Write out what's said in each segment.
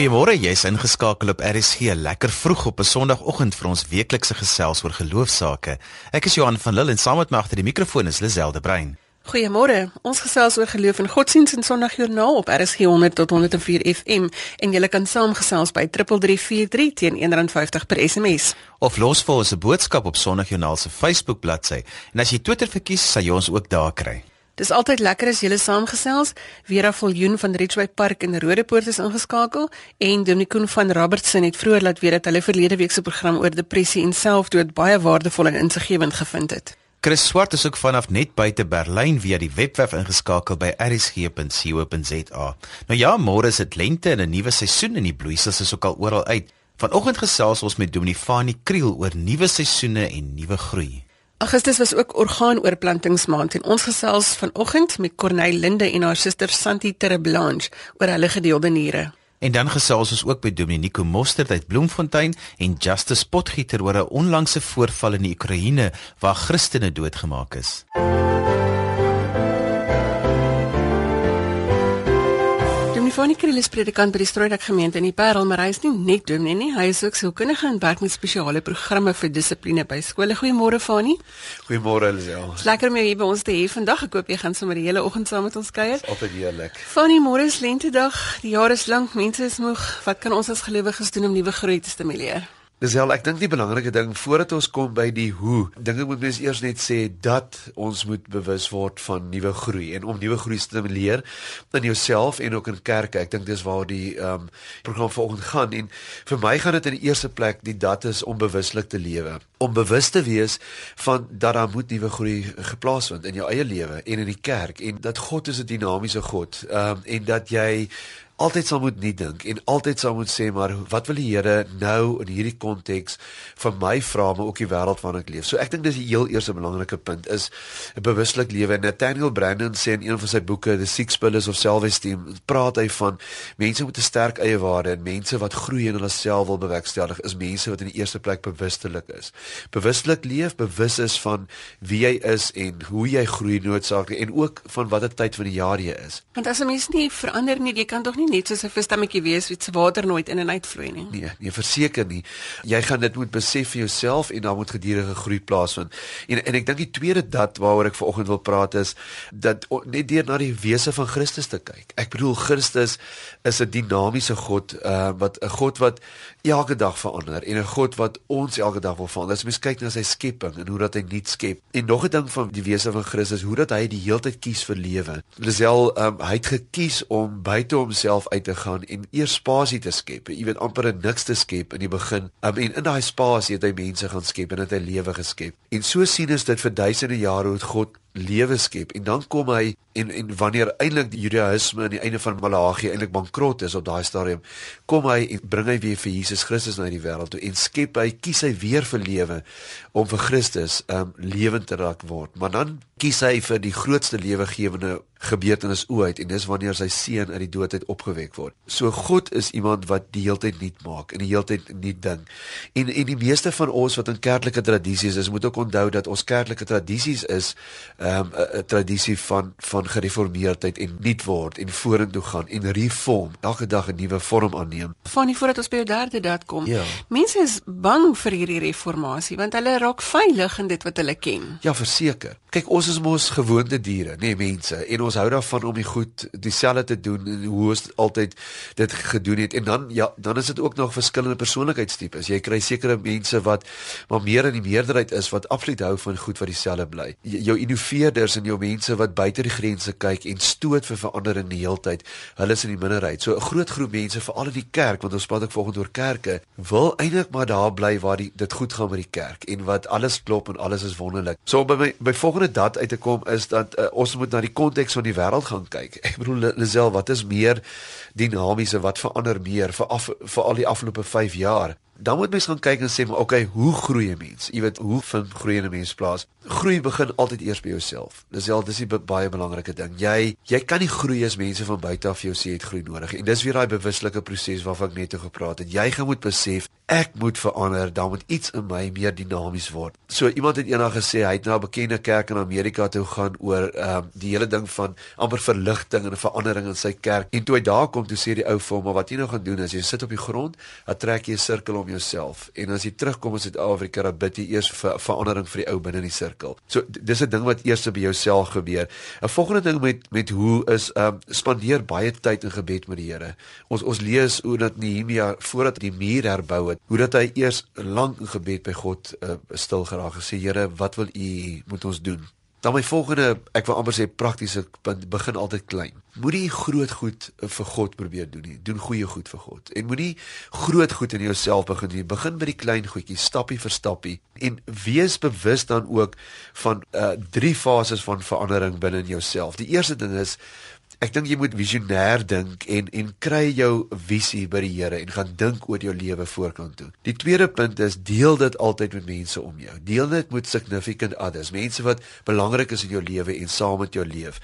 Goeiemôre, jy's ingeskakel op RSG lekker vroeg op 'n Sondagoggend vir ons weeklikse gesels oor geloofsaake. Ek is Johan van Lille en saam met my agter die mikrofoon is Liselde Brein. Goeiemôre. Ons gesels oor geloof en godsdienst in Sondagjoernaal op RSG 100 tot 104 FM en jy kan saamgesels by 3343 teen R1.50 per SMS. Of los vir ons 'n boodskap op Sondagjoernaal se Facebook bladsy. En as jy Twitter verkies, sal jy ons ook daar kry. Dis altyd lekker as julle saamgesels. Vera Viljoen van Ridgeway Park in Rodepoort is ingeskakel en Dominicoen van Robertson het vroeër laat weet dat hulle verlede week se program oor depressie en selfdood baie waardevol en insiggewend gevind het. Chris Swart is ook vanaf net buite Berlyn via die webwerf ingeskakel by rsg.co.za. Nou ja, môre is dit lente en 'n nuwe seisoen en die bloeisels is ook al oral uit. Vanoggend gesels ons met Dominifani Kriel oor nuwe seisoene en nuwe groei. Augustus was ook orgaanoorplantingsmaand en ons gesels vanoggend met Corneille Linde en haar suster Santi Tereblanche oor hulle gedeelde niere. En dan gesels ons ook by Dominico Mostert uit Bloemfontein en Justice Potgieter oor 'n onlangse voorval in die Oekraïne waar Christene doodgemaak is. Stefanie Kriel is predikant by die Strooidak gemeente in die Parel, maar hy is nie net dominee nie, hy is ook sielkundige en werk met spesiale programme vir dissipline by skole. Goeiemôre Fanie. Goeiemôre Elsel. Lekker om jou hier by ons te hê vandag. Ek hoop jy gaan sommer die hele oggend saam met ons kuier. Altyd heerlik. Fanie, môre is lentedag. Die jaar is lank, mense is moeg. Wat kan ons as gelowiges doen om nuwe groei te stimuleer? Dis wel ek dink die belangrike ding voordat ons kom by die hoe, dink ek moet mens eers net sê dat ons moet bewus word van nuwe groei en om nuwe groei te stimuleer in jouself en ook in kerke. Ek dink dis waar die ehm um, program vanoggend gaan en vir my gaan dit in die eerste plek die dat is om bewuslik te lewe. Om bewus te wees van dat daar moet nuwe groei geplaas word in jou eie lewe en in die kerk en dat God is 'n dinamiese God. Ehm um, en dat jy altyd sal moet nie dink en altyd sal moet sê maar wat wil die Here nou in hierdie konteks vir my vra maar ook die wêreld waarin ek leef. So ek dink dis die heel eerste belangrike punt is 'n bewuslik lewe. Nathaniel Brandon sê in een van sy boeke The Six Pillars of Self-Esteem, praat hy van mense met 'n sterk eie waarde en mense wat groei in hulle self wil bewerkstellig is mense wat in die eerste plek bewustelik is. Bewustelik leef, bewus is van wie jy is en hoe jy groei noodsaaklik en ook van watter tyd van die jaar jy is. Want as 'n mens nie verander nie, jy kan tog nie net soos 'n visstammetjie wees wat se water nooit in en uit vloei nie. Nee, nee, verseker nie. Jy gaan dit moet besef vir jouself en dan moet gedurende groei plaasvind. En en ek dink die tweede dat waaroor ek vanoggend wil praat is dat net deur na die wese van Christus te kyk. Ek bedoel Christus is 'n dinamiese God, uh wat 'n God wat elke dag verander en 'n God wat ons elke dag wil verander. As mens kyk na sy skepping en hoe dat hy nuut skep. En nog 'n ding van die wese van Christus, hoe dat hy die heeltyd kies vir lewe. Lisel, um, hy het gekies om buite homself uit te gaan en eers spasie te skep. Jy weet amper niks te skep in die begin. Um, en in daai spasie het hy mense gaan skep en het hy lewe geskep. En so sien ons dit vir duisende jare hoe God lewe skep. En dan kom hy en en wanneer eintlik die Judaïsme aan die einde van Malagi eintlik bankrot is op daai stadium kom hy en bring hy weer vir Jesus Christus na die wêreld toe en skep hy kies hy weer vir lewe om vir Christus um lewend te raak word. Maar dan kies hy vir die grootste lewegewende gebeurtenis ooit en dis wanneer sy seun uit die dood uit opgewek word. So God is iemand wat die heeltyd nuut maak en die heeltyd nuut ding. En en die meeste van ons wat in kerklike tradisies is, moet ook onthou dat ons kerklike tradisies is 'n um, 'n tradisie van van gereformeerdheid en nuut word en vorentoe gaan en reform, elke dag 'n nuwe vorm aanneem. Van die voordat ons by die derde dat kom. Ja. Mense is bang vir hierdie reformatie want hulle raak veilig in dit wat hulle ken. Ja, verseker. Kyk, ons is mos gewoonte diere, nê, nee, mense. En ons hou daarvan om die goed dieselfde te doen en hoe ons altyd dit gedoen het. En dan ja, dan is dit ook nog verskillende persoonlikheidstipes. Jy kry sekere mense wat maar meer in die meerderheid is wat absoluut hou van goed wat dieselfde bly. Jou innoveerders en jou mense wat buite die grense kyk en stoot vir verandering die heeltyd. Hulle is in die minderheid. So 'n groot groep mense, veral in die kerk, want ons praat ook volgens oor kerke, wil eintlik maar daar bly waar die dit goed gaan met die kerk en wat alles klop en alles is wonderlik. So by my by volgende dat uit te kom is dat uh, ons moet na die konteks van die wêreld gaan kyk. Ek bedoel Lisel, wat is meer dinamiese wat verander meer vir af, vir al die afgelope 5 jaar? Dan moet mens gaan kyk en sê maar okay, hoe groei 'n mens? Jy weet, hoe vind groei 'n mens plaas? Groei begin altyd eers by jouself. Dis al dis 'n baie belangrike ding. Jy jy kan nie groei as mense van buite af jou sê jy het groei nodig. En dis weer daai bewuslike proses waarvan ek net oor gepraat het. Jy gaan moet besef ek moet verander, dan moet iets in my meer dinamies word. So iemand het eendag gesê hy het na 'n bekende kerk in Amerika toe gaan oor ehm um, die hele ding van amper verligting en 'n verandering in sy kerk. En toe hy daar kom, toe sê die ou vir hom, "Maar wat jy nou gaan doen is jy sit op die grond, dan trek jy 'n sirkel om jouself en as jy terugkom in Suid-Afrika, dan bid jy eers vir verandering vir die ou binne in die sirkel." So dis 'n ding wat eers by jouself gebeur. 'n Volgende ding met met hoe is ehm um, spandeer baie tyd in gebed met die Here. Ons ons lees hoe dat Nehemia voordat die muur herbou het, hoe dat hy eers lank in gebed by God uh, stil geraak gesê Here, wat wil U moet ons doen? Dan my volgende, ek wil amper sê praktiese punt begin altyd klein. Moenie groot goed vir God probeer doen nie. Doen goeie goed vir God. En moenie groot goed in jouself begin doen. Begin by die klein goedjies, stappie vir stappie en wees bewus dan ook van uh drie fases van verandering binne in jouself. Die eerste ding is Ek dink jy moet visionêr dink en en kry jou visie by die Here en gaan dink oor jou lewe voorkant toe. Die tweede punt is deel dit altyd met mense om jou. Deel dit met significant others, mense wat belangrik is in jou lewe en saam met jou leef.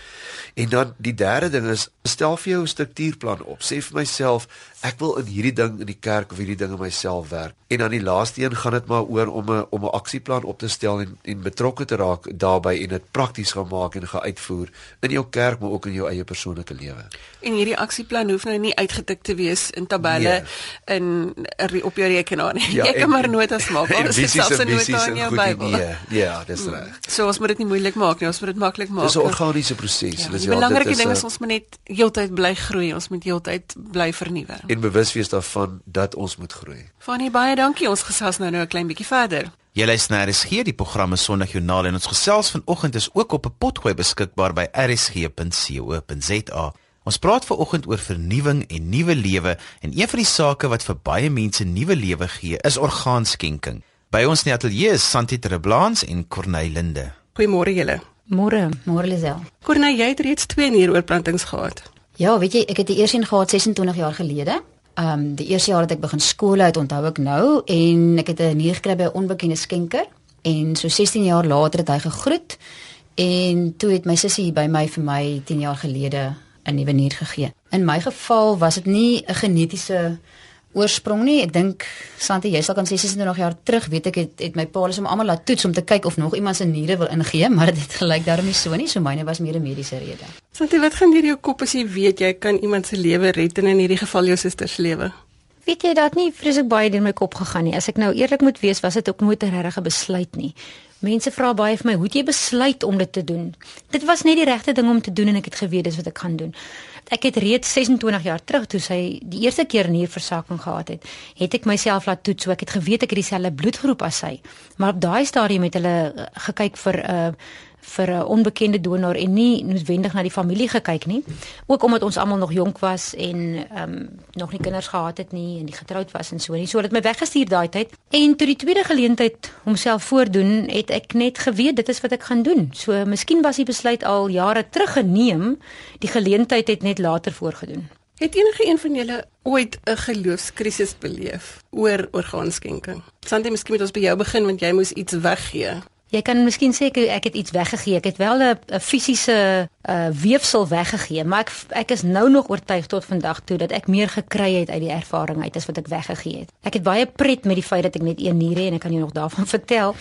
En dan die derde ding is stel vir jou 'n struktuurplan op. Sê vir myself, ek wil in hierdie ding in die kerk of hierdie ding in myself werk. En dan die laaste een gaan dit maar oor om 'n om 'n aksieplan op te stel en en betrokke te raak daarbey en dit prakties gaan maak en gaan uitvoer in jou kerk maar ook in jou eie persoonlike lewe. En hierdie aksieplan hoef nou nie uitgetik te wees in tabelle nee. in op jou rekenaar nie. Ja, jy kan maar notas maak. Dit is selfs 'n nota in jou Bybel. Ja, ja, dis hmm. reg. So ons moet dit nie moeilik maak nie, ons moet dit maklik maak. Dis 'n organiese proses. Ja, die belangrike ding is ons moet net heeltyd bly groei, ons moet heeltyd bly vernuwe. En bewus wees daarvan dat ons moet groei. Fanny, baie dankie. Ons gesels nou nou 'n klein bietjie verder. Jy luister na RSG, die programme Sondagjoernaal en ons gesels vanoggend is ook op 'n potgooi beskikbaar by rsg.co.za. Ons praat veraloggend oor vernuwing en nuwe lewe en een van die sake wat vir baie mense nuwe lewe gee, is orgaanskenking. By ons in die ateljee is Santi Treblans en Corneil Linde. Goeiemôre julle. Môre, môre Lisel. Corneil, jy het reeds twee nieroorplantings gehad. Ja, weet jy, ek het die eerste een gehad 26 jaar gelede. Ehm um, die eerste jaar dat ek begin skool uit onthou ek nou en ek het 'n nier gekry by 'n onbekende skenker en so 16 jaar later het hy gegroet en toe het my sussie by my vir my 10 jaar gelede 'n nuwe nier gegee. In my geval was dit nie 'n genetiese oorsprong nie. Ek dink Santi, jy sal kan sê 26 jaar terug, weet ek het, het my pa hulle almal laat toets om te kyk of nog iemand se niere wil ingee, maar dit gelyk daarom nie so nie. So myne was meer 'n mediese rede. Santi, wat gaan deur jou kop as jy weet jy kan iemand se lewe red en in hierdie geval jou suster se lewe? Weet jy dat nie vreeslik baie deur my kop gegaan nie. As ek nou eerlik moet wees, was dit ook nooit 'n regte besluit nie. Mense vra baie vir my, "Hoe het jy besluit om dit te doen?" Dit was net die regte ding om te doen en ek het geweet dis wat ek gaan doen ek het reeds 26 jaar terug toe sy die eerste keer 'n nierversaking gehad het, het ek myself laat toets so ek het geweet ek het dieselfde bloedgroep as sy. Maar op daai stadium het hulle eh, gekyk vir 'n uh, vir 'n onbekende donor en nie noodwendig na die familie gekyk nie. Ook omdat ons almal nog jonk was en ehm um, nog nie kinders gehad het nie en nie getroud was en so nie. So het my weggestuur daai tyd. En toe die tweede geleentheid homself voordoen, het ek net geweet dit is wat ek gaan doen. So miskien was die besluit al jare terug geneem. Die geleentheid het net later voorgedoen. Het enige een van julle ooit 'n geloofskrisis beleef oor orgaanskenking? Sandy, miskien moet ons by jou begin want jy moes iets weggee. Jy kan miskien sê ek, ek het iets weggegee. Ek het wel 'n fisiese uh, weefsel weggegee, maar ek ek is nou nog oortuig tot vandag toe dat ek meer gekry het uit die ervaring uit as wat ek weggegee het. Ek het baie pret met die feit dat ek net een nier het en ek kan jou nog daarvan vertel.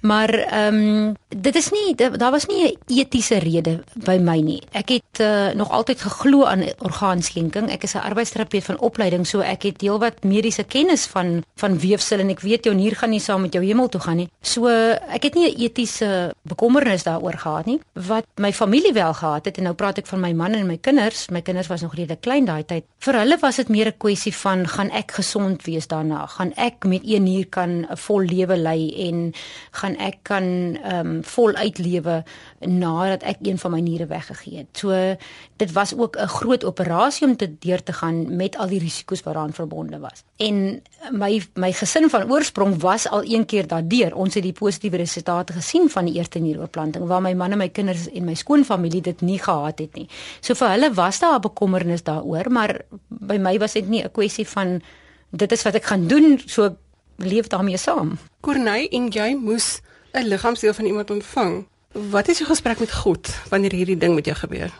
Maar ehm um, dit is nie daar was nie 'n etiese rede by my nie. Ek het uh, nog altyd geglo aan orgaanskenking. Ek is 'n arbeidsterapeut van opleiding, so ek het heelwat mediese kennis van van weefsel en ek weet jou nier gaan nie saam met jou hemel toe gaan nie. So ek het nie 'n etiese bekommernis daaroor gehad nie. Wat my familie wel gehad het en nou praat ek van my man en my kinders. My kinders was nog redelik klein daai tyd. Vir hulle was dit meer 'n kwessie van gaan ek gesond wees daarna? Gaan ek met een uur kan 'n vol lewe lei en gaan ek kan ehm um, vol uitlewe nadat ek een van my niere weggegee het. So dit was ook 'n groot operasie om te deur te gaan met al die risiko's wat daaraan verbonde was. En my my gesin van oorsprong was al een keer daardeur. Ons het die positiewe resultate gesien van die eerste nieroorplanting waar my man en my kinders en my skoonfamilie dit nie gehad het nie. So vir hulle was daar 'n bekommernis daaroor, maar by my was dit nie 'n kwessie van dit is wat ek gaan doen, so leef daarmee saam. Corneille en jy moes 'n liggaamsdeel van iemand ontvang. Wat is jou gesprek met God wanneer hierdie ding met jou gebeur?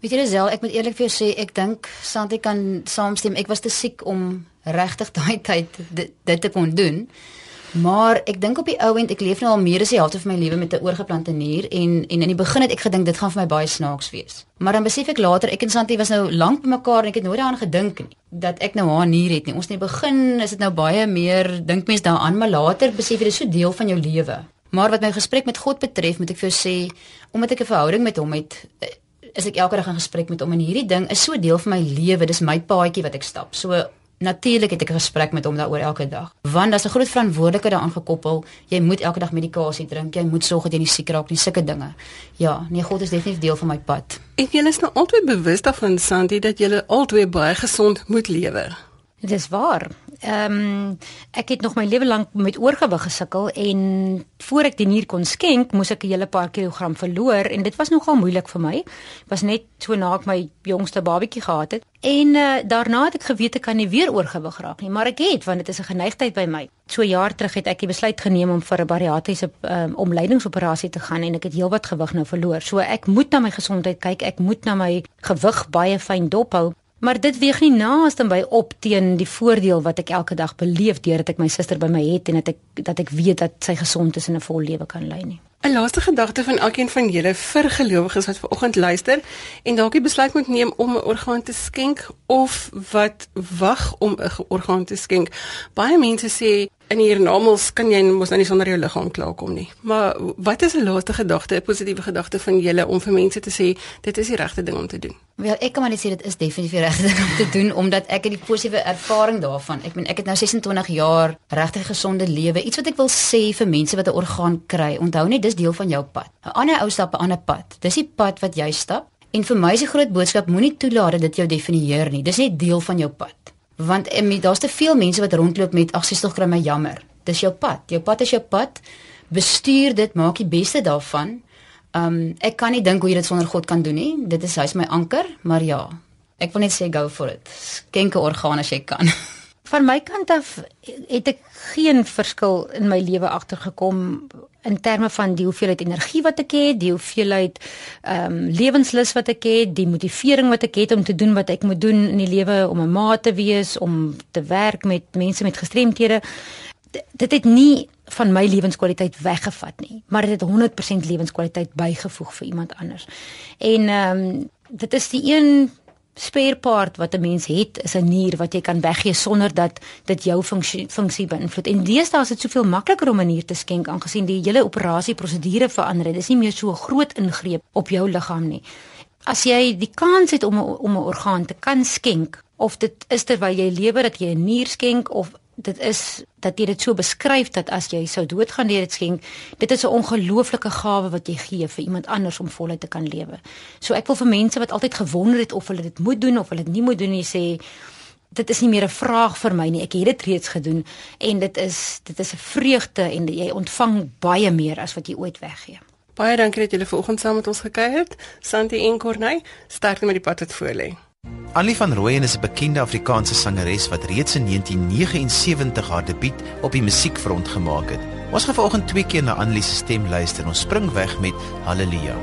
Weet jy Lisel, ek moet eerlik vir jou sê, ek dink Santi kan saamstem. Ek was te siek om regtig daai tyd dit, dit te kon doen. Maar ek dink op die ou end ek leef nou al meer as die helfte van my lewe met 'n oorgeplante nier en en in die begin het ek gedink dit gaan vir my baie snaaks wees. Maar dan besef ek later ek en Santi was nou lank by mekaar en ek het nooit daaraan gedink nie dat ek nou haar nier het nie. Ons in die begin is dit nou baie meer dink mens daaraan, maar later besef jy dit is so deel van jou lewe. Maar wat my gesprek met God betref, moet ek vir jou sê, omdat ek 'n verhouding met hom het, eh, is ek elke dag in gesprek met hom en hierdie ding is so deel van my lewe. Dis my paadjie wat ek stap. So Natuurlik het ek 'n gesprek met hom daaroor elke dag. Want daar's 'n groot verantwoordelikheid daaraan gekoppel. Jy moet elke dag medikasie drink. Jy moet sorg dat jy nie siek raak nie, sulke dinge. Ja, nee, God is definitief deel van my pad. En jy is nou altyd bewus daarvan, Sandy, dat jy altyd baie gesond moet lewe. Dit is waar. Ehm um, ek het nog my lewe lank met oorgewig gesukkel en voor ek die nier kon skenk, moes ek 'n hele paar kilogram verloor en dit was nogal moeilik vir my. Was net so na ek my jongste babatjie gehad het. En uh, daarna het ek geweet ek kan nie weer oorgewig raak nie, maar ek het want dit is 'n geneigtheid by my. So jaar terug het ek die besluit geneem om vir 'n bariatriese um, omleidingsoperasie te gaan en ek het heelwat gewig nou verloor. So ek moet na my gesondheid kyk, ek moet na my gewig baie fyn dophou Maar dit weeg nie naaste by op teen die voordeel wat ek elke dag beleef deurdat ek my suster by my het en dat ek dat ek weet dat sy gesond is en 'n vol lewe kan lei nie. 'n Laaste gedagte van elkeen van julle vir gelowiges wat vanoggend luister en dalk die besluit moet neem om 'n orgaan te skenk of wat wag om 'n orgaan te skenk. Baie mense sê in hiernamaals kan jy mos nou nie sonder jou liggaam klaarkom nie. Maar wat is 'n laaste gedagte, 'n positiewe gedagte van julle om vir mense te sê dit is die regte ding om te doen? Wel, ek kan maar net sê dit is definitief die regte ding om te doen omdat ek het die positiewe ervaring daarvan. Ek meen ek het nou 26 jaar regtig gesonde lewe. Iets wat ek wil sê vir mense wat 'n orgaan kry, onthou net dis deel van jou pad. 'n Ander ou stap 'n ander pad. Dis die pad wat jy stap. En vir my is die groot boodskap moenie toelaat dat dit jou definieer nie. Dis net deel van jou pad want um, daar's te veel mense wat rondloop met ag sies tog kry my jammer. Dis jou pad. Jou pad is jou pad. Bestuur dit, maak die beste daarvan. Um ek kan nie dink hoe jy dit sonder God kan doen nie. Dit is hy's my anker, maar ja. Ek wil net sê go for it. Skenke organe as jy kan. Van my kant af het ek geen verskil in my lewe agtergekom in terme van die hoeveelheid energie wat ek het, die hoeveelheid ehm um, lewenslus wat ek het, die motivering wat ek het om te doen wat ek moet doen in die lewe om 'n ma te wees, om te werk met mense met gestremthede. Dit het nie van my lewenskwaliteit weggevat nie, maar dit het 100% lewenskwaliteit bygevoeg vir iemand anders. En ehm um, dit is die een spare part wat 'n mens het is 'n nier wat jy kan weggee sonder dat dit jou funksie funksie beïnvloed. En deesdae is dit soveel makliker om 'n nier te skenk aangesien die hele operasie prosedure verander het. Dis nie meer so 'n groot ingreep op jou liggaam nie. As jy die kans het om a, om 'n orgaan te kan skenk of dit is terwyl jy lewe dat jy 'n nier skenk of dit is dat jy dit so beskryf dat as jy sou doodgaan deur dit skenk, dit is 'n ongelooflike gawe wat jy gee vir iemand anders om voluit te kan lewe. So ek wil vir mense wat altyd gewonder het of hulle dit moet doen of hulle dit nie moet doen nie sê dit is nie meer 'n vraag vir my nie. Ek het dit reeds gedoen en dit is dit is 'n vreugde en jy ontvang baie meer as wat jy ooit weggee. Baie dankie dat julle vanoggend saam met ons gekuier het. Santi en Corney, sterkte met die pad wat voor lê. Annelie van Rooyen is 'n bekende Afrikaanse sangeres wat reeds in 1979 haar debuut op die musiekfront gemaak het. Ons gaan vanoggend twee keer na Annelie se stem luister. Ons spring weg met Halleluja.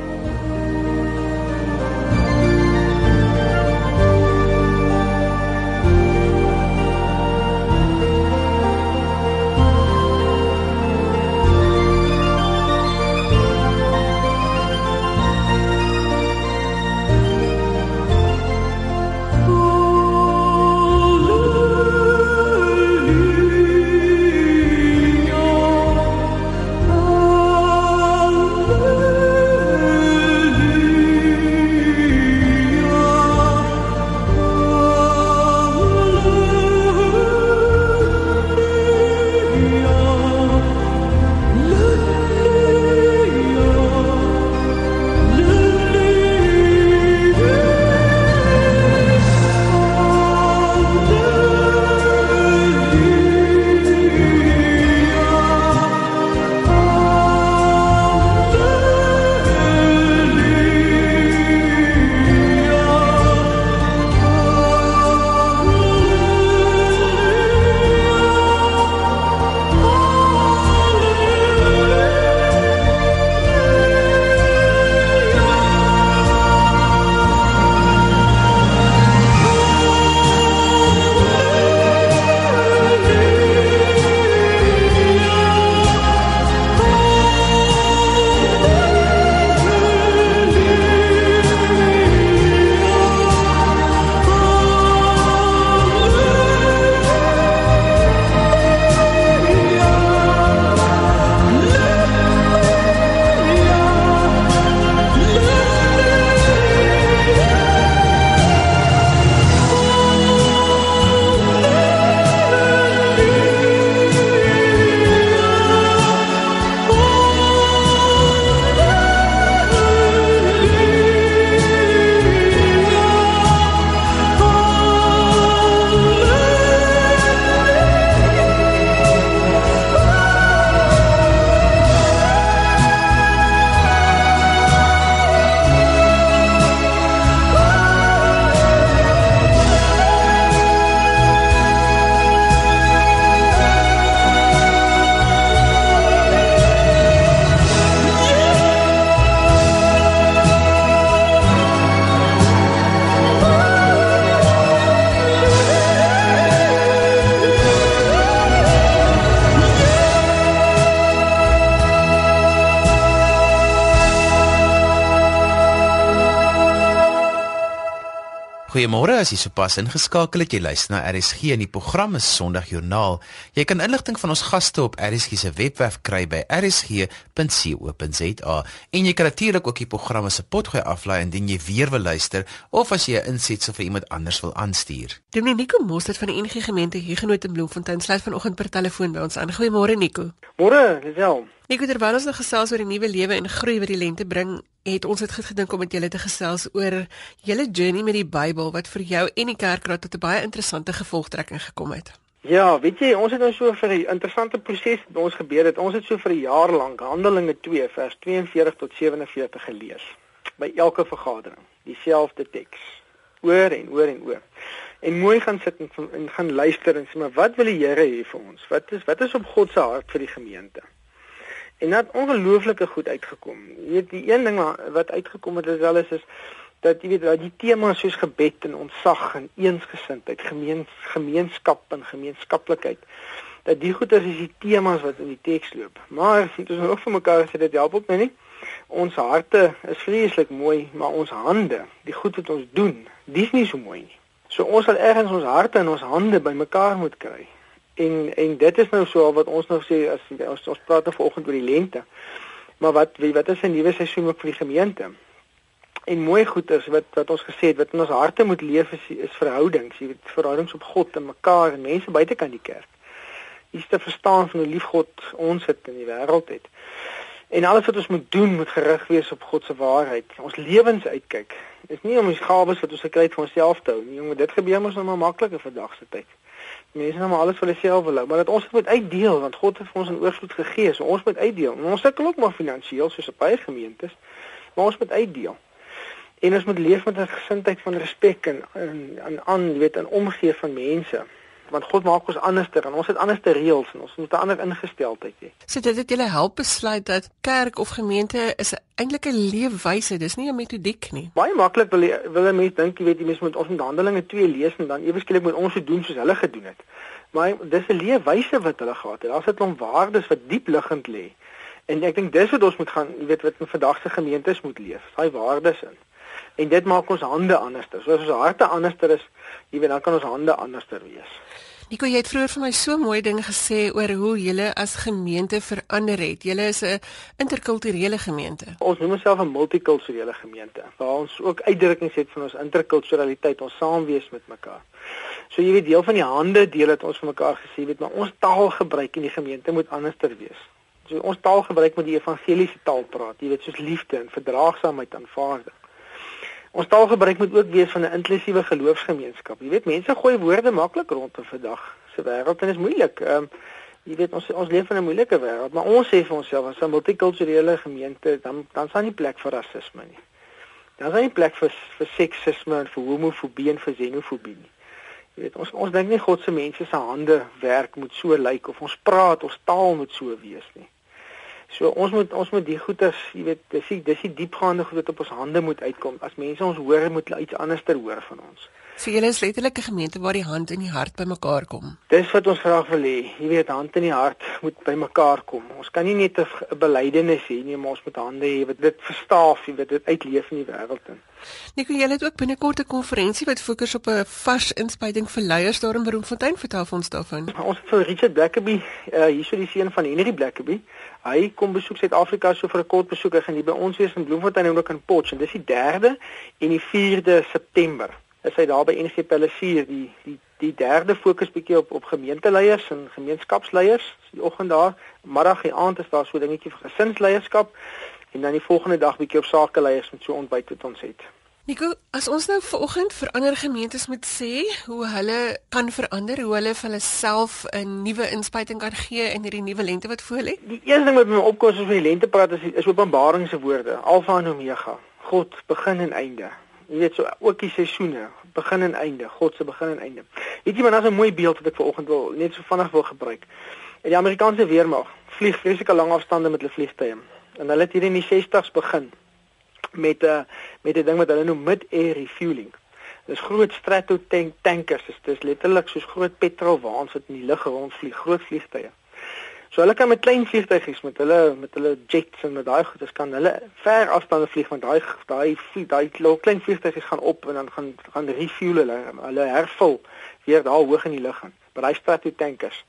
As jy sopas ingeskakel het. Jy luister na RSG en die program is Sondagjoernaal. Jy kan inligting van ons gaste op RSG se webwerf kry by rsg.co.za en jy kan natuurlik ook die program se potgooi aflaai indien jy weer wil luister of as jy 'n insetsel vir iemand anders wil aanstuur. Dominee Nico Mostert van die NG Gemeente Huguenot in Bloemfontein sluit vanoggend per telefoon by ons aan. Goeiemôre Nico. Môre, Lisel. Nico terwyl ons nog gesels oor die nuwe lewe en groei wat die lente bring, het ons dit gedink om met julle te gesels oor julle journey met die Bybel wat vir jou en die kerkraad tot 'n baie interessante gevolgtrekking gekom het. Ja, weet jy, ons het nou so vir 'n interessante proses met ons gebeur het. Ons het so vir 'n jaar lank Handelinge 2 vers 42 tot 47 gelees by elke vergadering, dieselfde teks, oor en oor en oor. En mooi gaan sit en, en gaan luister en sê maar wat wil die Here hê vir ons? Wat is wat is op God se hart vir die gemeente? En dit het ongelooflike goed uitgekom. Jy weet die een ding wat uitgekom het is wel is, is dat jy weet dat die temas soos gebed en ontsag en eensgesindheid, gemeens, gemeenskap en gemeenskaplikheid dat die goeie is die temas wat in die teks loop. Maar dit is ook vir mekaar sê dit help ook nie. Ons harte is vreeslik mooi, maar ons hande, die goed wat ons doen, dis nie so mooi nie. So ons sal ergens ons harte en ons hande bymekaar moet kry En en dit is nou so wat ons nog sê as ons ons praat nou vanoggend oor die lente. Maar wat wat is 'n nuwe seisoen ook vir die gemeente? En mooi goed is wat wat ons gesê het wat in ons harte moet leef is, is verhoudings, jy weet verhoudings op God en mekaar en mense buite kan die kerk. Is te verstaan van hoe lief God ons het in die wêreld het. En alles wat ons moet doen moet gerig wees op God se waarheid. Ons lewens uitkyk. Dit is nie om ons gawes wat ons gekry het vir onsself te hou nie. Jongen, dit gebeur mos nou maar makliker vandag se tyd mense nou maar alles vir hulself wil hou, maar dat ons moet uitdeel want God het vir ons 'n oorvloed gegee, so ons moet uitdeel. En ons sukkel ook maar finansiëel soos baie gemeentes, maar ons moet uitdeel. En ons moet leef met 'n gesindheid van respek en aan, jy weet, 'n omgee van mense want God maak ons anderster en ons het anderste reëls en ons moet 'n ander ingesteldheid hê. So dit het julle help besluit dat kerk of gemeente is eintlik 'n leefwyse, dis nie 'n metodiek nie. Baie maklik wil wil 'n mens dink, jy weet, jy mens moet ons in Handelinge 2 lees en dan ewe skielik moet ons so doen soos hulle gedoen het. Maar dis 'n leefwyse wat hulle gehad het. Daar's 'n klomp waardes wat diep liggend lê. En ek dink dis wat ons moet gaan, jy weet, wat in vandag se gemeentes moet leef, daai waardes in. En dit maak ons hande anderster. So as ons harte anderster is, jy weet, dan kan ons hande anderster wees. Nico, jy het vroeër vir my so mooi dinge gesê oor hoe julle as gemeente verander het. Julle is 'n interkulturele gemeente. Ons noem onsself 'n multikulturele gemeente. Waar ons ook uitdrukkings het van ons interkulturaliteit, ons saamwees met mekaar. So jy weet deel van die hande deel het ons vir mekaar gesê, weet maar ons taalgebruik in die gemeente moet anderster wees. So ons taalgebruik moet die evangeliese taal praat, jy weet soos liefde en verdraagsaamheid aanvaarding. Ons taalgebruik moet ook wees van 'n inklusiewe geloofsgemeenskap. Jy weet mense gooi woorde maklik rond in vandag se wêreld en dit is moeilik. Ehm um, jy weet ons ons leef in 'n moeilike wêreld, maar ons sê vir onsself as 'n multikulturele gemeente dan dan staan nie plek vir rasisme nie. Dan is nie plek vir vir seksisme en vir homofobie en vir xenofobie nie. Jy weet ons ons dink nie God se mense se hande werk moet so lyk of ons praat of taal moet so wees nie. So ons moet ons moet die goeders, jy weet, dis die dis die diepgaande goed wat op ons hande moet uitkom. As mense ons hoor, moet hulle iets anderster hoor van ons. Vir julle is letterlik 'n gemeente waar die hand en die hart bymekaar kom. Dis wat ons graag wil hê. Jy weet, hand en die hart moet bymekaar kom. Ons kan nie net 'n belydenis hê nie, maar ons moet hande hê wat dit verstaaf, jy weet, dit uitleef in die wêreld in. Nico, julle het ook binnekort 'n konferensie wat fokus op 'n vars inspuiting vir leiers daar in Bloemfontein. Vertel vir ons daarvan. Ons het vir Richard Blackaby, uh, hierso die seun van Henry Blackaby. Hy kom besoek Suid-Afrika so vir 'n kort besoek. Hy gaan hier by ons wees in Bloemfontein en ook in Potch. En dis die 3de en die 4de September is hy daar by NG Palisier die die die derde fokus bietjie op op gemeenteleiers en gemeenskapsleiers die oggend daar middag en aand is daar so dingetjie vir gesinsleierskap en dan die volgende dag bietjie op sakeleiers met so ontbyt wat ons het. Nico, as ons nou vanoggend vir ander gemeentes moet sê hoe hulle kan verander, hoe hulle vir hulle self 'n nuwe inspuiting kan gee in hierdie nuwe lente wat voor lê. Die eerste ding wat my opkom as ons oor die lente praat is is Openbaring se woorde, Alfa en Omega, God begin en einde. Jy weet so ook die seisoene, begin en einde, God se begin en einde. Weet jy maar daar's 'n mooi beeld wat ek vanoggend wil net so vinnig wil gebruik. In die Amerikaanse weermag vlieg vreeslike lang afstande met hulle vliegtye. En hulle het hier in die 60's begin met 'n uh, met 'n ding wat hulle noem mid-air refueling. Dis groot strato tank tankers, dis, dis letterlik soos groot petrolwaans wat in die lug rondvlieg, groot vliegtye. So hulle kan met klein vliegtuigies met hulle met hulle jets en met daai goeders kan hulle ver afstande vlieg want daai daai daai klein vliegtuigies gaan op en dan gaan gaan refuel hulle hulle hervul weer daar hoog in die lug gaan. By daai stratotankers.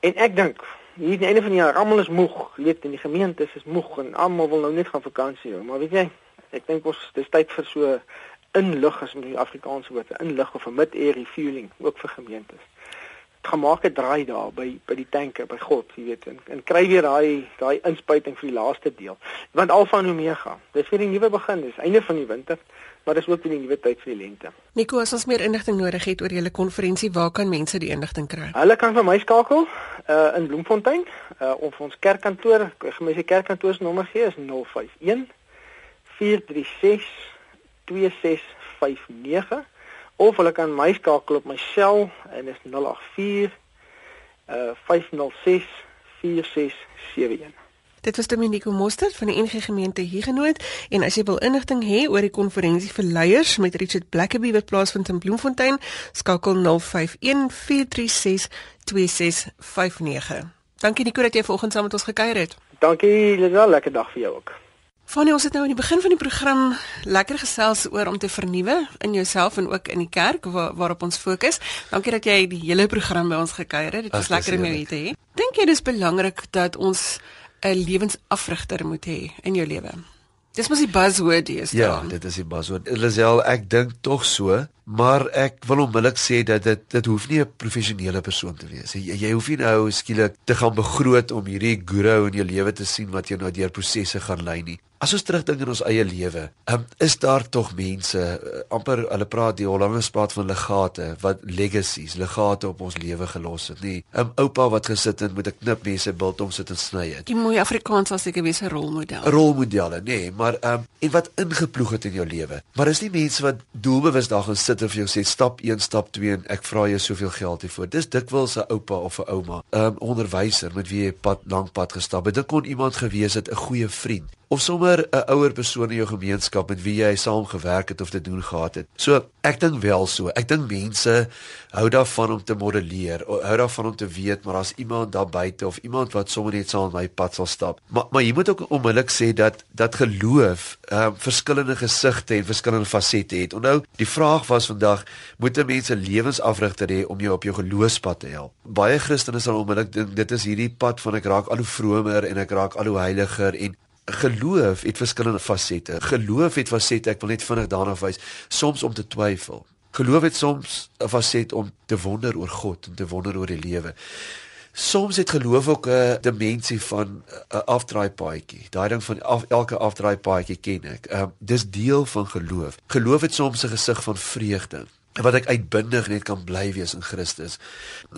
En ek dink hier aan die einde van die jaar almal is moeg, jy weet in die gemeentes is moeg en almal wil nou net gaan vakansie hou, maar weet jy, ek dink ons dis tyd vir so inlig as met die Afrikaanse woord, inlig of 'n mid-air refueling ook vir gemeentes. Gemaak 'n draai daar by by die tanke by God, jy weet, en, en kry weer daai daai inspuiting vir die laaste deel. Want Alfa en Omega, dis vir die nuwe begin, dis einde van die winter maar dis ook die nuwe tyd vir die lente. Nico, as ons meer inligting nodig het oor julle konferensie, waar kan mense die inligting kry? Hulle kan vir my skakel uh in Bloemfontein uh of ons kerkkantoor, se kerkkantoor se nommer gee is 051 436 2659 of hulle kan my skakel op my sel en is 084 uh 506 4671. Dit was Dominico Mostert van die NG Gemeente Huguenot en as jy wil inligting hê oor die konferensie vir leiers met Richard Blackaby wat plaasvind in Bloemfontein, skakel 0514362659. Dankie Nico dat jy vanoggend saam met ons gekuier het. Dankie, Lisa, lekker dag vir jou ook. Fanny, ons het nou aan die begin van die program lekker gesels oor om te vernuwe in jouself en ook in die kerk waar, waarop ons fokus. Dankie dat jy die hele program by ons gekuier het. Dit was lekker om jou hier te hê. Dink jy dis belangrik dat ons 'n lewensafrigter moet hê in jou lewe. Dis mos die buzzword hier staan. Ja, dit is die buzzword. Lisel, ek dink tog so, maar ek wil onmiddellik sê dat dit dit hoef nie 'n professionele persoon te wees. Jy, jy hoef nie nou skielik te gaan begroot om hierdie guru in jou lewe te sien wat jou nou deur prosesse gaan lei nie. As ons terugdink in ons eie lewe, um, is daar tog mense, uh, amper hulle praat die Hollanders praat van legate, wat legacies, legate op ons lewe gelos het, nie. 'n um, Oupa wat gesit het met 'n knip mense bil om sit en sny het. Die mooi Afrikaans as seker wees 'n rolmodel. Rolmodelle, nê, nee, maar um, en wat ingeploeg het in jou lewe. Maar is nie mense wat doelbewus daar gaan sit en vir jou sê stap 1, stap 2 en ek vra jou soveel geld hiervoor. Dis dikwels 'n oupa of 'n ouma, 'n um, onderwyser met wie jy pad lank pad gestap het. Dit kon iemand gewees het, 'n goeie vriend of sommer 'n ouer persoon in jou gemeenskap met wie jy saam gewerk het of te doen gehad het. So, ek dink wel so. Ek dink mense hou daarvan om te modelleer, hou daarvan om te weet maar daar's iemand daar buite of iemand wat sommer net saam met my pad sal stap. Maar maar jy moet ook onmiddellik sê dat dat geloof ehm uh, verskillende gesigte en verskillende fasette het. Onthou, die vraag was vandag, moet 'n mens 'n lewensafrigter hê om jou op jou geloofspad te help? Baie Christene sal onmiddellik dink dit is hierdie pad van ek raak al hoe vromer en ek raak al hoe heiliger en geloof het verskillende fasette. Geloof het fasette, ek wil net vinnig daarna wys, soms om te twyfel. Geloof het soms 'n faset om te wonder oor God en te wonder oor die lewe. Soms het geloof ook 'n dimensie van 'n afdraaipaadjie. Daai ding van af, elke afdraaipaadjie ken ek. Ehm uh, dis deel van geloof. Geloof het soms 'n gesig van vreugde wat ek uitbundig net kan bly wees in Christus.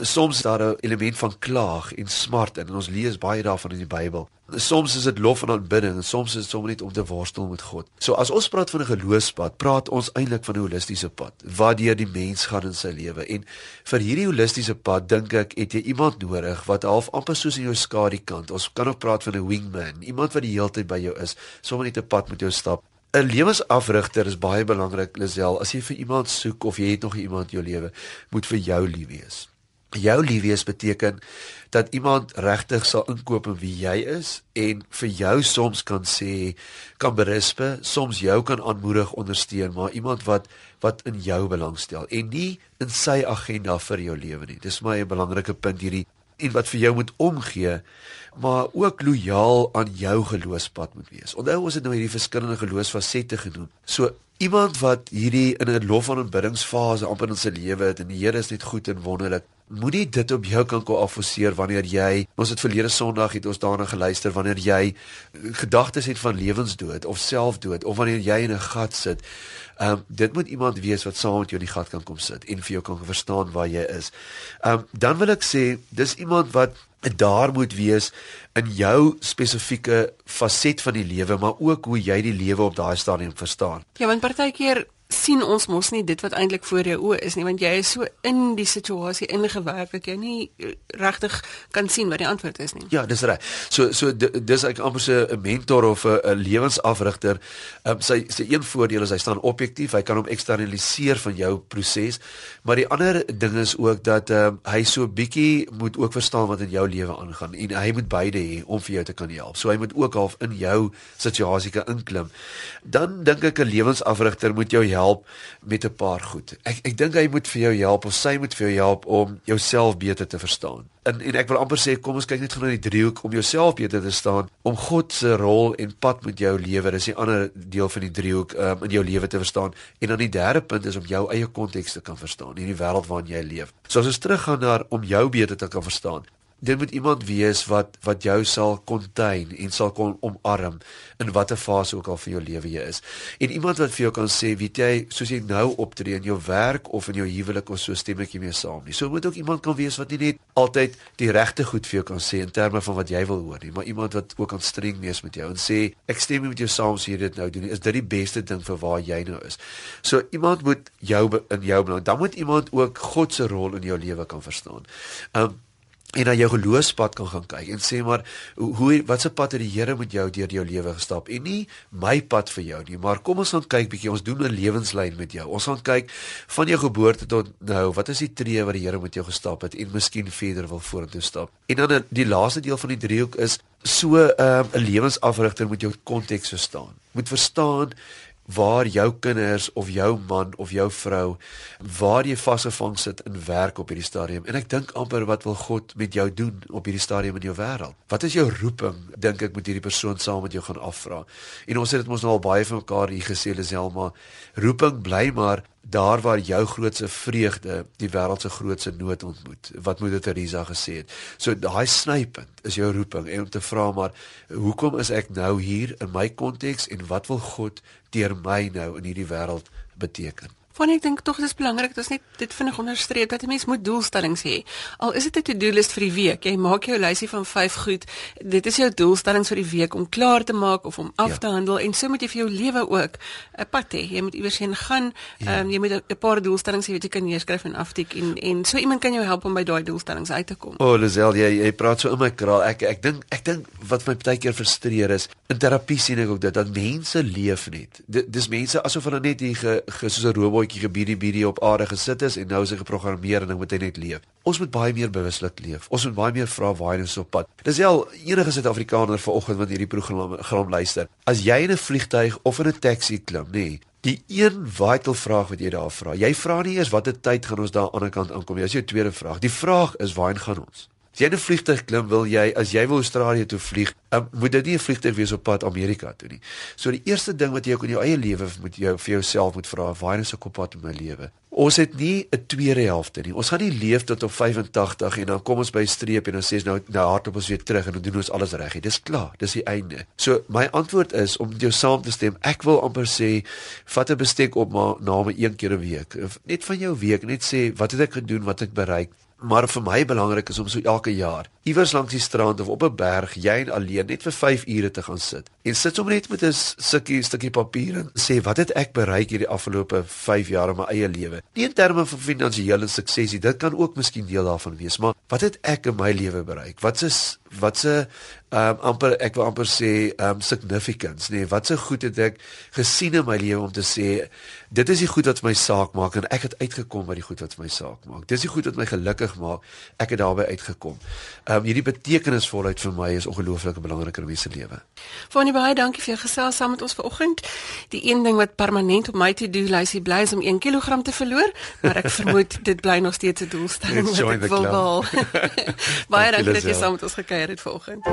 Soms is daar 'n element van klaag en smart in en ons lees baie daarvan in die Bybel. Soms is dit lof en aanbidding en soms is dit sommer net om te worstel met God. So as ons praat van 'n geloofspad, praat ons eintlik van 'n holistiese pad waar deur die mens gaan in sy lewe. En vir hierdie holistiese pad dink ek het jy iemand nodig wat half amper soos in jou skadukant. Ons kan ook praat van 'n wingman, iemand wat die hele tyd by jou is, sommer net 'n pad met jou stap. 'n Lewensafrigter is baie belangrik, Lisel. As jy vir iemand soek of jy het nog iemand in jou lewe, moet vir jou lief wees. Jou lief wees beteken dat iemand regtig sal inkoop in wie jy is en vir jou soms kan sê, kan berispe, soms jou kan aanmoedig, ondersteun, maar iemand wat wat in jou belangstel en nie in sy agenda vir jou lewe nie. Dis my 'n belangrike punt hierdie en wat vir jou moet omgee maar ook lojaal aan jou geloofspad moet wees. Onthou ons het nou hierdie verskillende geloofsfasette genoem. So iemand wat hierdie in 'n lof en aanbiddingsfase amper in sy lewe het en die Here is net goed en wonderlik. Moenie dit op jou kan koafforceer wanneer jy ons het verlede Sondag het ons daarna geluister wanneer jy gedagtes het van lewensdood of selfdood of wanneer jy in 'n gat sit. Ehm um, dit moet iemand wees wat saam met jou in die gat kan kom sit en vir jou kan verstaan waar jy is. Ehm um, dan wil ek sê dis iemand wat daar moet wees in jou spesifieke faset van die lewe, maar ook hoe jy die lewe op daai stadium verstaan. Ja, want partykeer sien ons mos nie dit wat eintlik voor jou oë is nie want jy is so in die situasie ingewerk dat jy nie eh, regtig kan sien wat die antwoord is nie. Ja, dis reg. So so dis ek amper so 'n mentor of 'n lewensafrigter. Ehm um, sy sy een voordeel is hy staan objektief, hy kan hom eksternaliseer van jou proses. Maar die ander ding is ook dat ehm um, hy so bietjie moet ook verstaan wat in jou lewe aangaan en hy moet beide hê om vir jou te kan help. So hy moet ook half in jou situasie kan inklim. Dan dink ek 'n lewensafrigter moet jou help met 'n paar goed. Ek ek dink hy moet vir jou help of sy moet vir jou help om jouself beter te verstaan. En en ek wil amper sê kom ons kyk net na die driehoek om jouself beter te verstaan, om God se rol en pad met jou lewe, dis die ander deel van die driehoek um, in jou lewe te verstaan. En dan die derde punt is om jou eie konteks te kan verstaan in die wêreld waarin jy leef. So as ons teruggaan na om jou beter te kan verstaan, dit moet iemand wees wat wat jou sal contain en sal kon omarm in watter fase ook al van jou lewe jy is. En iemand wat vir jou kan sê, weet jy, soos jy nou optree in jou werk of in jou huwelik of so stem ek meer saam nie. So moet ook iemand kan wees wat nie net altyd die regte goed vir jou kan sê in terme van wat jy wil hoor nie, maar iemand wat ook kan streng wees met jou en sê ek stem nie met jou saam as jy dit nou doen nie. Is dit die beste ding vir waar jy nou is? So iemand moet jou in jou belang. Dan moet iemand ook God se rol in jou lewe kan verstaan. Um en na jou geloofspad kan gaan kyk en sê maar hoe wat se pad het die Here met jou deur jou lewe gestap? En nie my pad vir jou nie maar kom ons gaan kyk bietjie ons doen 'n lewenslyn met jou. Ons gaan kyk van jou geboorte tot nou wat is die tree wat die Here met jou gestap het en miskien verder wil vorentoe stap. En dan die laaste deel van die driehoek is so ehm, 'n um, lewensafrigter moet jou konteks verstaan. Moet verstaan waar jou kinders of jou man of jou vrou waar jy vasgevang sit in werk op hierdie stadium. En ek dink amper wat wil God met jou doen op hierdie stadium in jou wêreld? Wat is jou roeping dink ek moet hierdie persoon saam met jou gaan afvra? En ons het dit mos nou al baie van mekaar hier gesê Liselma roeping bly maar daar waar jou grootste vreugde die wêreld se grootste nood ontmoet wat moet dit Teresa gesê het. So daai snypunt is jou roeping en om te vra maar hoekom is ek nou hier in my konteks en wat wil God deur my nou in hierdie wêreld beteken Want ek dink tog dit is belangrik dat ons net dit vinnig onderstreep dat 'n mens moet doelstellings hê. Al is dit 'n to-do list vir die week. Jy maak jou lysie van 5 goed. Dit is jou doelstellings vir die week om klaar te maak of om af ja. te handel en so moet jy vir jou lewe ook 'n pad hê. Jy moet iewers heen gaan. Ja. Ehm ja. um, jy moet 'n paar doelstellings hê wat jy kan neerskryf en aftik en en so iemand kan jou help om by daai doelstellings uit te kom. O, oh, Lisel, jy jy praat so in my kraal. Ek ek dink ek dink wat my baie keer frustreer is in terapie sien ek ook dit dat mense leef net. Dit dis mense asof hulle net hier ge, ge soos 'n robot bietjie gebiedie biedie op aarde gesit is en nou is hy geprogrammeer en nou moet hy net leef. Ons moet baie meer bewuslik leef. Ons moet baie meer vra waar hy is op pad. Dis al enige Suid-Afrikaner vanoggend wat hierdie program gaan luister. As jy in 'n vliegtyg of in 'n taxi klim, nê, nee, die een vital vraag wat jy daar vra. Jy vra nie eers watter tyd gaan ons daar aan die ander kant aankom nie. Dis jou tweede vraag. Die vraag is waarheen gaan ons? As jy 'n vliegtuig klim, wil jy as jy wil Australië toe vlieg, um, moet dit nie 'n vliegtuig wees op pad Amerika toe nie. So die eerste ding wat jy ook in jou eie lewe moet jou vir jouself moet vra, waar is ek op pad in my lewe? Ons het nie 'n tweede helfte nie. Ons gaan nie leef tot op 85 en dan kom ons by 'n streep en dan sê ons nou nou hardop ons weer terug en dan doen ons alles reg. Dis klaar, dis die einde. So my antwoord is om jou saam te stem. Ek wil amper sê vat 'n bestek op maar na my een keer 'n week. Net van jou week, net sê wat het ek gedoen, wat het ek bereik? Maar vir my belangrik is om so elke jaar iewers langs die strand of op 'n berg, jy en alleen net vir 5 ure te gaan sit. En sit sommer net met 'n stukkie stukkie papier en sê wat het ek bereik hierdie afgelope 5 jaar in my eie lewe? Nie in terme van finansiële sukses nie, dit kan ook miskien deel daarvan wees, maar wat het ek in my lewe bereik? Wat is wat se um, amper ek wil amper sê um significance, nee, wat se goed het ek gesien in my lewe om te sê dit is die goed wat my saak maak en ek het uitgekom by die goed wat my saak maak. Dis die goed wat my gelukkig maak. Ek het daarbey uitgekom. Ehm um, hierdie betekenisvolheid vir my is ongelooflik belangrik in my se lewe. Fanie baie dankie vir jou gesels saam met ons vanoggend. Die een ding wat permanent op my to-do lysie bly is om 1 kg te verloor, maar ek vermoed dit bly nog steeds 'n doelstelling wat ek wil behaal. baie dankie dat jy saam met ons gekuier het vanoggend.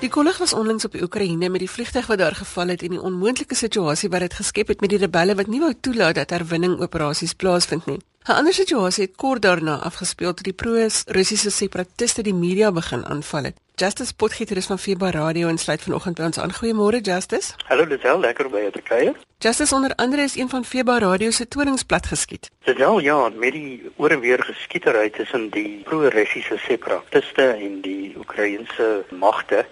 Die kollig was onlangs op die Oekraïne met die vliegtuig wat daar geval het en die onmoontlike situasie wat dit geskep het met die rebelle wat nie wou toelaat dat herwinning operasies plaasvind nie. 'n Ander situasie het kort daarna afgespeel toe die pro-Russiese separatiste die media begin aanval het. Justice Potgieter is van Feba Radio en sluit vanoggend by ons aan. Goeiemôre Justice. Hallo Lisel, lekker by jou te kuier. Justice onder andere is een van Feba Radio se toningsplat geskiet. Lisel, ja, met die oor en weer geskietery tussen die pro-Russiese separatiste en die Oekraïense magte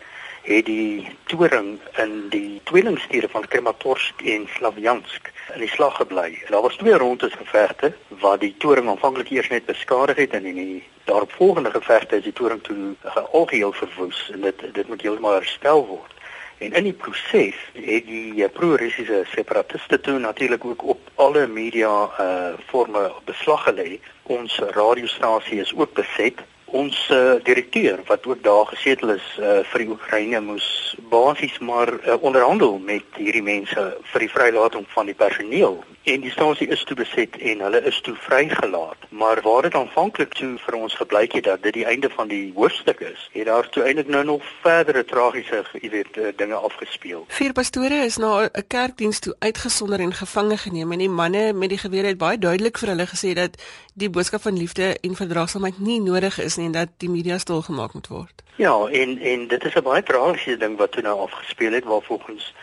het die toring in die tweelingstede van Krematorsk en Slavjansk in die slag gebly. Daar was twee rondes gevegte waar die toring aanvanklik eers net beskadig het en in die daaropvolgende gevegte is die toring toe algeheel verwoes en dit dit moet heeltemal herstel word. En in die proses het die pro-russiese separatiste toe natuurlik ook op alle media uh forme beslag gelê. Ons radiostasie is ook beset ons uh, direkteur wat ook daar gesetel is uh, vir die Oekraïne moes basies maar uh, onderhandel met hierdie mense vir die vrylating van die personeel en die stasie is toe beset en hulle is toe vrygelaat maar waar dit aanvanklik toe vir ons gebleik het dat dit die einde van die hoofstuk is het daar toe eintlik nou nog verdere tragiese jy weet dinge afgespeel vier pastore is na 'n kerkdiens toe uitgesonder en gevange geneem en die manne met die gewere het baie duidelik vir hulle gesê dat die boodskap van liefde en verdraagsaamheid nie nodig is nie en dat die media stil gemaak moet word. Ja, en en dit is 'n baie tragiese ding wat toe nou afgespeel het waar volgens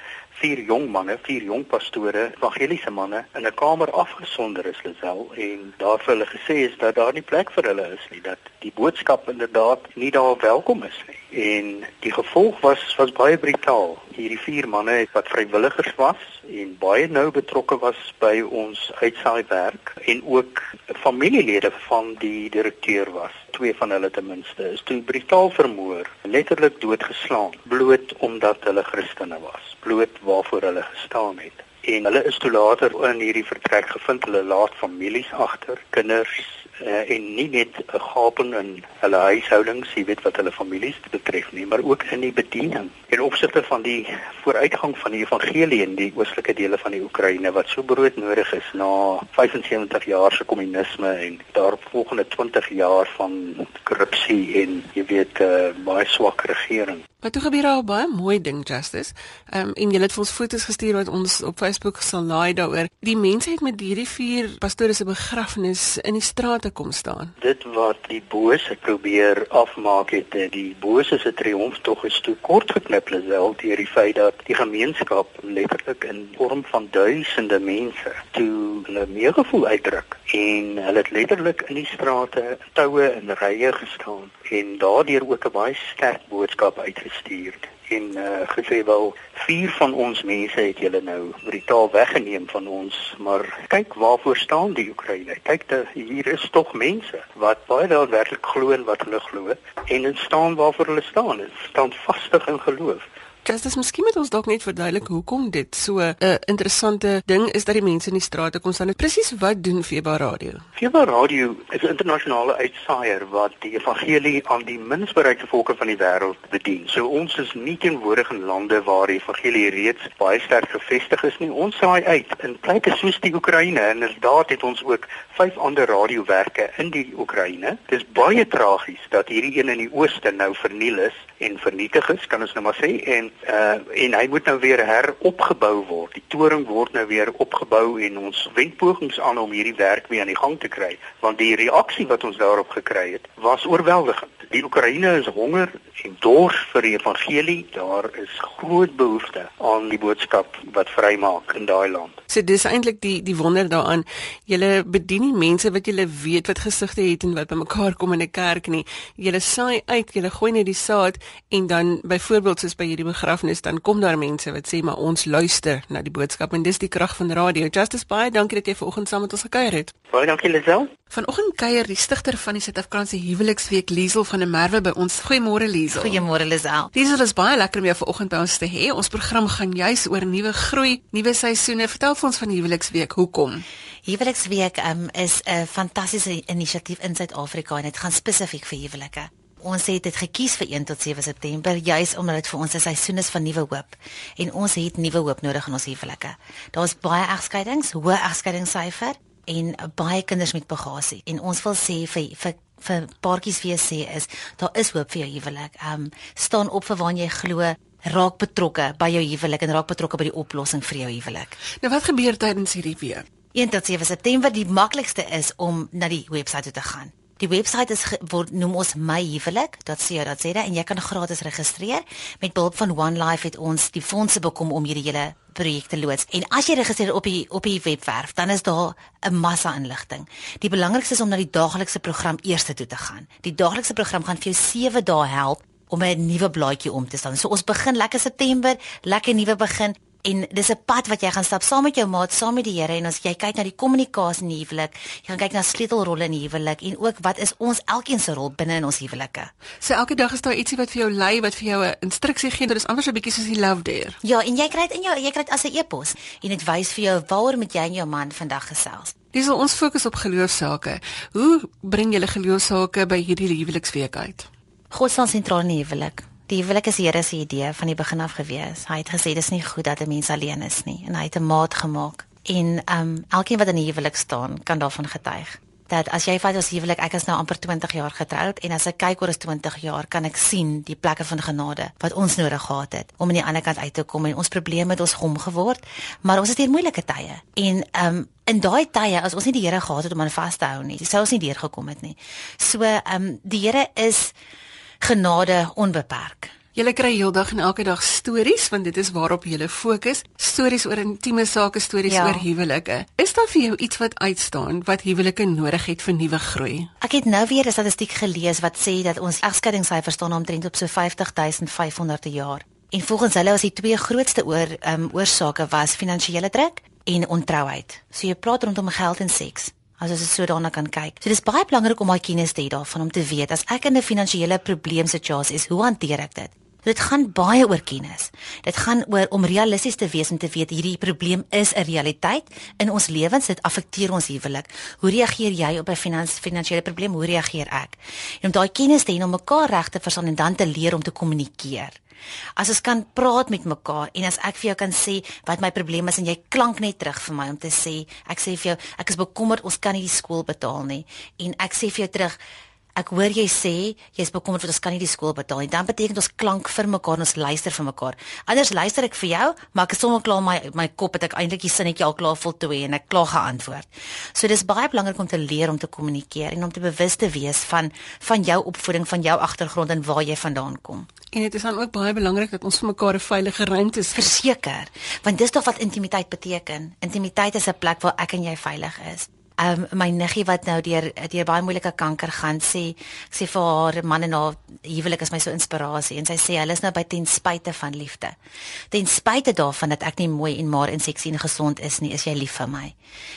vier jong manne, vier jong pastore, evangeliese manne in 'n kamer afgesonder is Lisel en daar vir hulle gesê is dat daar nie plek vir hulle is nie, dat die boodskap inderdaad nie daar welkom is nie. En die gevolg was was baie brutaal. Hierdie vier manne wat vrywilligers was en baie nou betrokke was by ons uitsaai werk en ook familielede van die direkteur was. Twee van hulle ten minste is toe brutaal vermoor, letterlik doodgeslaan, bloot omdat hulle Christene was, bloot waarvoor hulle gestaan het. En hulle is toe later in hierdie vertrek gevind, hulle laat families agter, kinders, uh, en nie net 'n gaping in hulle huishoudings, jy weet wat hulle families betref nie, maar ook in die bediening. En opsigte van die vooruitgang van die evangelie in die oostelike dele van die Oekraïne wat so broodnodig is na 75 jaar se kommunisme en daarop volgende 20 jaar van korrupsie en jy weet uh, baie swak regering. Maar toe gebeur daar baie mooi ding Justice. Ehm um, en jy het vir ons foto's gestuur wat ons op Facebook sal laai daaroor. Die mense het met hierdie vier pastore se begrafnis in die strate kom staan. Dit wat die bose probeer afmaak het, eh, die bose se triomftog is toe kort geknip lesel deur die feit dat die gemeenskap letterlik in vorm van duisende mense toe hulle meegevoel uitdruk en hulle het letterlik in die strate toue en rye gestaan en daardeur ook 'n baie sterk boodskap uitgestuur en uh, gesê wel vier van ons mense het julle nou brutaal weggeneem van ons maar kyk waarvoor staan die Oekraïne? Kyk de, hier is tog mense wat baie wel werklik glo en wat hulle glo en hulle staan waarvoor hulle staan. Staan vastig in geloof Dis dis miskien moet ons dalk net verduidelik hoekom dit so 'n uh, interessante ding is dat die mense in die strate kom staan. Presies wat doen Feba Radio? Feba Radio is 'n internasionale uitsaaier wat die evangelie aan die minstbereikte volke van die wêreld bedien. So ons is nie teenwoordig in lande waar die evangelie reeds baie sterk gevestig is nie. Ons saai uit in plekke soos die Oekraïne en inderdaad het ons ook vyf ander radiowerke in die Oekraïne. Dit is baie tragies dat hierdie een in die ooste nou verniel is en vernietig is, kan ons nou maar sê en uh en hy moet nou weer heropgebou word. Die toring word nou weer opgebou en ons wendpogings aan om hierdie werk weer aan die gang te kry, want die reaksie wat ons daarop gekry het, was oorweldigend. Die Oekraïne is honger en dors vir die evangelie. Daar is groot behoefte aan die boodskap wat vrymaak in daai land. So dis eintlik die die wonder daaraan. Julle bedien nie mense wat julle weet wat gesigte het en wat bymekaar kom in 'n kerk nie. Julle saai uit, julle gooi net die saad en dan byvoorbeeld soos by hierdie begrafnis dan kom daar mense wat sê maar ons luister na die boodskap en dis die krag van radio. Justice baie dankie dat jy vanoggend saam met ons gekuier het. Baie dankie Lisel. Vanoggend kuier die stigter van die Suid-Afrikaanse Huweliksweek Liesel van der Merwe by ons. Goeiemôre Liesel. Goeiemôre Lisel. Liesel is baie lekker om jou vanoggend by ons te hê. Ons program gaan juis oor nuwe groei, nuwe seisoene. Vertel vir ons van die Huweliksweek. Hoekom? Huweliksweek um, is 'n fantastiese inisiatief in Suid-Afrika en dit gaan spesifiek vir huwelike. Ons het dit gekies vir 1 tot 7 September juis omdat dit vir ons 'n seisoen is van nuwe hoop. En ons het nuwe hoop nodig in ons huwelike. Daar's baie egskeidings, hoë egskeidingssyfer en baie kinders met bagasie en ons wil sê vir vir vir paartjies wie sê is daar is hoop vir jou huwelik. Ehm um, staan op vir waar jy glo raak betrokke by jou huwelik en raak betrokke by die oplossing vir jou huwelik. Nou wat gebeur tydens hierdie week? 1 tot 7 September die maklikste is om na die webwerf toe te gaan. Die webwerf is word noem ons myhuwelik.co.za en jy kan gratis registreer. Met behulp van One Life het ons die fondse bekom om hierdie hele projekte loods. En as jy registreer op die op die webwerf, dan is daar 'n massa inligting. Die belangrikste is om na die daaglikse program eers toe te gaan. Die daaglikse program gaan vir jou 7 dae help om 'n nuwe blaadjie om te staan. So ons begin lekker September, lekker nuwe begin en dis 'n pad wat jy gaan stap saam met jou maat, saam met die Here en as jy kyk na die kommunikasie in die huwelik, jy gaan kyk na sleutelrolle in die huwelik en ook wat is ons elkeen se rol binne in ons huwelike. So elke dag is daar ietsie wat vir jou lei, wat vir jou 'n instruksie gee. Dit is anders 'n bietjie soos die love dare. Ja, en jy kry dit in jou jy kry dit as 'n e-pos en dit wys vir jou waaroor moet jy en jou man vandag gesels. Dis al ons fokus op geloofsake. Hoe bring julle geloofsake by hierdie huweliksweek uit? God staan sentraal in die huwelik. Die huwelik is die Here se idee van die begin af gewees. Hy het gesê dis nie goed dat 'n mens alleen is nie en hy het 'n maat gemaak. En ehm um, elkeen wat in die huwelik staan, kan daarvan getuig. Dat as jy vat ons huwelik, ek is nou amper 20 jaar getroud en as ek kyk oor is 20 jaar, kan ek sien die plekke van genade wat ons nodig gehad het om aan die ander kant uit te kom en ons probleme het ons gom geword, maar ons het hier moeilike tye. En ehm um, in daai tye as ons nie die Here gehad het om aan vas te hou nie, sou ons nie deurgekom het nie. So ehm um, die Here is genade onbeperk. Julle kry heeldag en elke dag stories want dit is waarop julle fokus. Stories oor intieme sake, stories ja. oor huwelike. Is daar vir jou iets wat uitstaan wat huwelike nodig het vir nuwe groei? Ek het nou weer 'n statistiek gelees wat sê dat ons egskeidingssyfers staan omtrent op so 50500 per jaar. En volgens hulle was die twee grootste oor ehm um, oorsake was finansiële druk en ontrouheid. So jy praat rondom geld en seks as ons so daarna kan kyk. So dis baie belangrik om daai kennis te hê daarvan om te weet as ek in 'n finansiële probleemsituasie is, hoe hanteer ek dit? Dit gaan baie oor kennis. Dit gaan oor om realisties te wees en te weet hierdie probleem is 'n realiteit in ons lewens. Dit affekteer ons huwelik. Hoe reageer jy op 'n finans, finansiële probleem? Hoe reageer ek? En om daai kennis te hê om mekaar reg te verstaan en dan te leer om te kommunikeer. As ons kan praat met mekaar en as ek vir jou kan sê wat my probleem is en jy klank net terug vir my om te sê, ek sê vir jou, ek is bekommerd ons kan nie die skool betaal nie. En ek sê vir jou terug Ek hoor jy sê jy's bekommerd want ons kan nie die skool betaal nie. Dan beteken ons klank vir mekaar, ons luister vir mekaar. Anders luister ek vir jou, maar ek is sommer klaar my my kop het ek eintlik die sinnetjie al klaar voltooi en ek klaar geantwoord. So dis baie belangrik om te leer om te kommunikeer en om te bewus te wees van van jou opvoeding, van jou agtergrond en waar jy vandaan kom. En dit is dan ook baie belangrik dat ons vir mekaar 'n veilige ruimte verseker, want dis tog wat intimiteit beteken. Intimiteit is 'n plek waar ek en jy veilig is um, my niggie wat nou deur deur baie moeilike kanker gaan sê ek sê vir haar man en haar huwelik is my so inspirasie en sy sê hulle is nou by ten spyte van liefde. Ten spyte daarvan dat ek nie mooi en maar en seksie en gesond is nie, is jy lief vir my.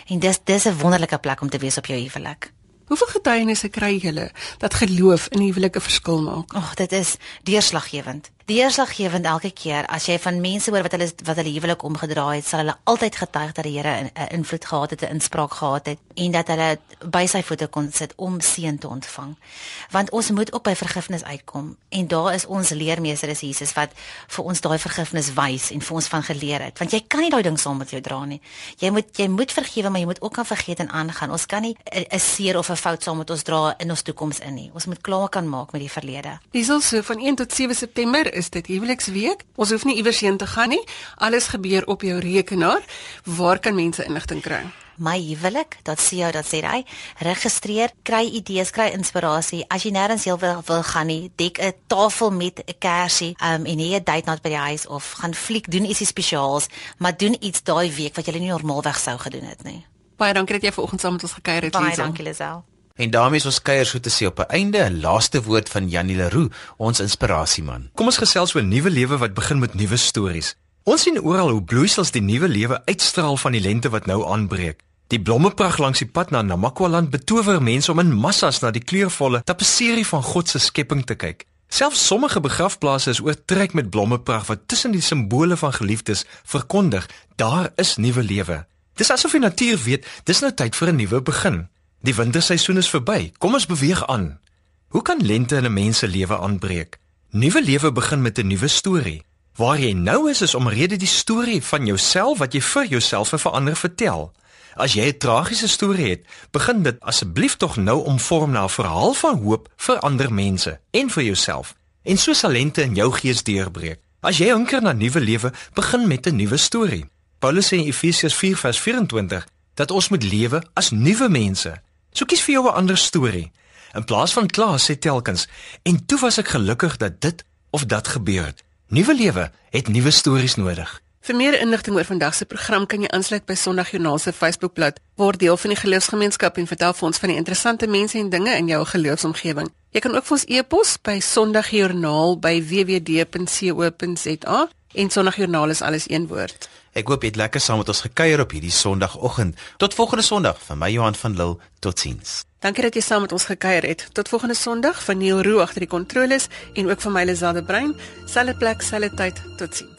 En dis dis 'n wonderlike plek om te wees op jou huwelik. Hoeveel getuienisse kry julle dat geloof in huwelike verskil maak? Ag, dit is deurslaggewend. Deurslaggewend elke keer as jy van mense hoor wat hulle wat hulle huwelik omgedraai het, sal hulle altyd getuig dat die Here 'n invloed gehad het, 'n inspraak gehad het en dat hulle by sy voete kon sit om seën te ontvang. Want ons moet ook by vergifnis uitkom en daar is ons leermeester is Jesus wat vir ons daai vergifnis wys en vir ons van geleer het. Want jy kan nie daai ding saam met jou dra nie. Jy moet jy moet vergewe, maar jy moet ook kan vergeet en aangaan. Ons kan nie 'n seer of 'n fout saam met ons dra in ons toekoms in nie. Ons moet klaar kan maak met die verlede. Dis also van 1 tot 7 September is dit huweliksweek. Ons hoef nie iewers heen te gaan nie. Alles gebeur op jou rekenaar. Waar kan mense inligting kry? My huwelik, dat sê jou dat sê hy, registreer, kry idees, kry inspirasie. As jy nêrens heel wil, wil gaan nie, dek 'n tafel met 'n kersie, um en hê 'n date night by die huis of gaan fliek, doen ietsie spesiaals, maar doen iets daai week wat jy nie normaalweg sou gedoen het nie. Baie dankie dat jy vanoggend saam met ons gekuier het, Liesel. Baie dankie, Lisel. En daarmee is ons kuier so te sê op 'n einde, 'n laaste woord van Janie Leroux, ons inspirasieman. Kom ons gesels oor 'n nuwe lewe wat begin met nuwe stories. Ons sien oral hoe bloeisels die nuwe lewe uitstraal van die lente wat nou aanbreek. Die blommepragt langs die pad na Namakwaland betower mense om in massas na die kleurvolle tapisserie van God se skepping te kyk. Selfs sommige begrafplaase is oortrek met blommepragt wat tussen die simbole van geliefdes verkondig, daar is nuwe lewe. Dis asof die natuur weet, dis nou tyd vir 'n nuwe begin. Die winterseisoen is verby. Kom ons beweeg aan. Hoe kan lente in 'n mens se lewe aanbreek? Nuwe lewe begin met 'n nuwe storie. Waar jy nou is is omrede die storie van jouself wat jy vir jouself en vir ander vertel. As jy 'n tragiese storie het, begin dit asseblief tog nou omvorm na 'n verhaal van hoop vir ander mense en vir jouself. En so sal lente in jou gees deurbreek. As jy hunker na nuwe lewe, begin met 'n nuwe storie. Paulus sê in Efesiërs 4:24 dat ons moet lewe as nuwe mense. So kies vir jou 'n ander storie. In plaas van kla sê telkens en toe was ek gelukkig dat dit of dat gebeur het. Nuwe lewe het nuwe stories nodig. Vir meer inligting oor vandag se program kan jy aansluit by Sondagjoernaal se Facebookblad. Word deel van die geloofsgemeenskap en vertel vir ons van die interessante mense en dinge in jou geloofsomgewing. Jy kan ook vir ons e-pos by sondagjoernaal@wwd.co.za en sondagjoernaal is alles een woord. Ek hoop jy het lekker saam met ons gekuier op hierdie Sondagoggend. Tot volgende Sondag van my Johan van Lille. Totsiens. Dankie dat jy saam met ons gekuier het. Tot volgende Sondag van Neil Roo agter die kontroles en ook van my Lisade Brein. Selfe plek, selfe tyd. Totsiens.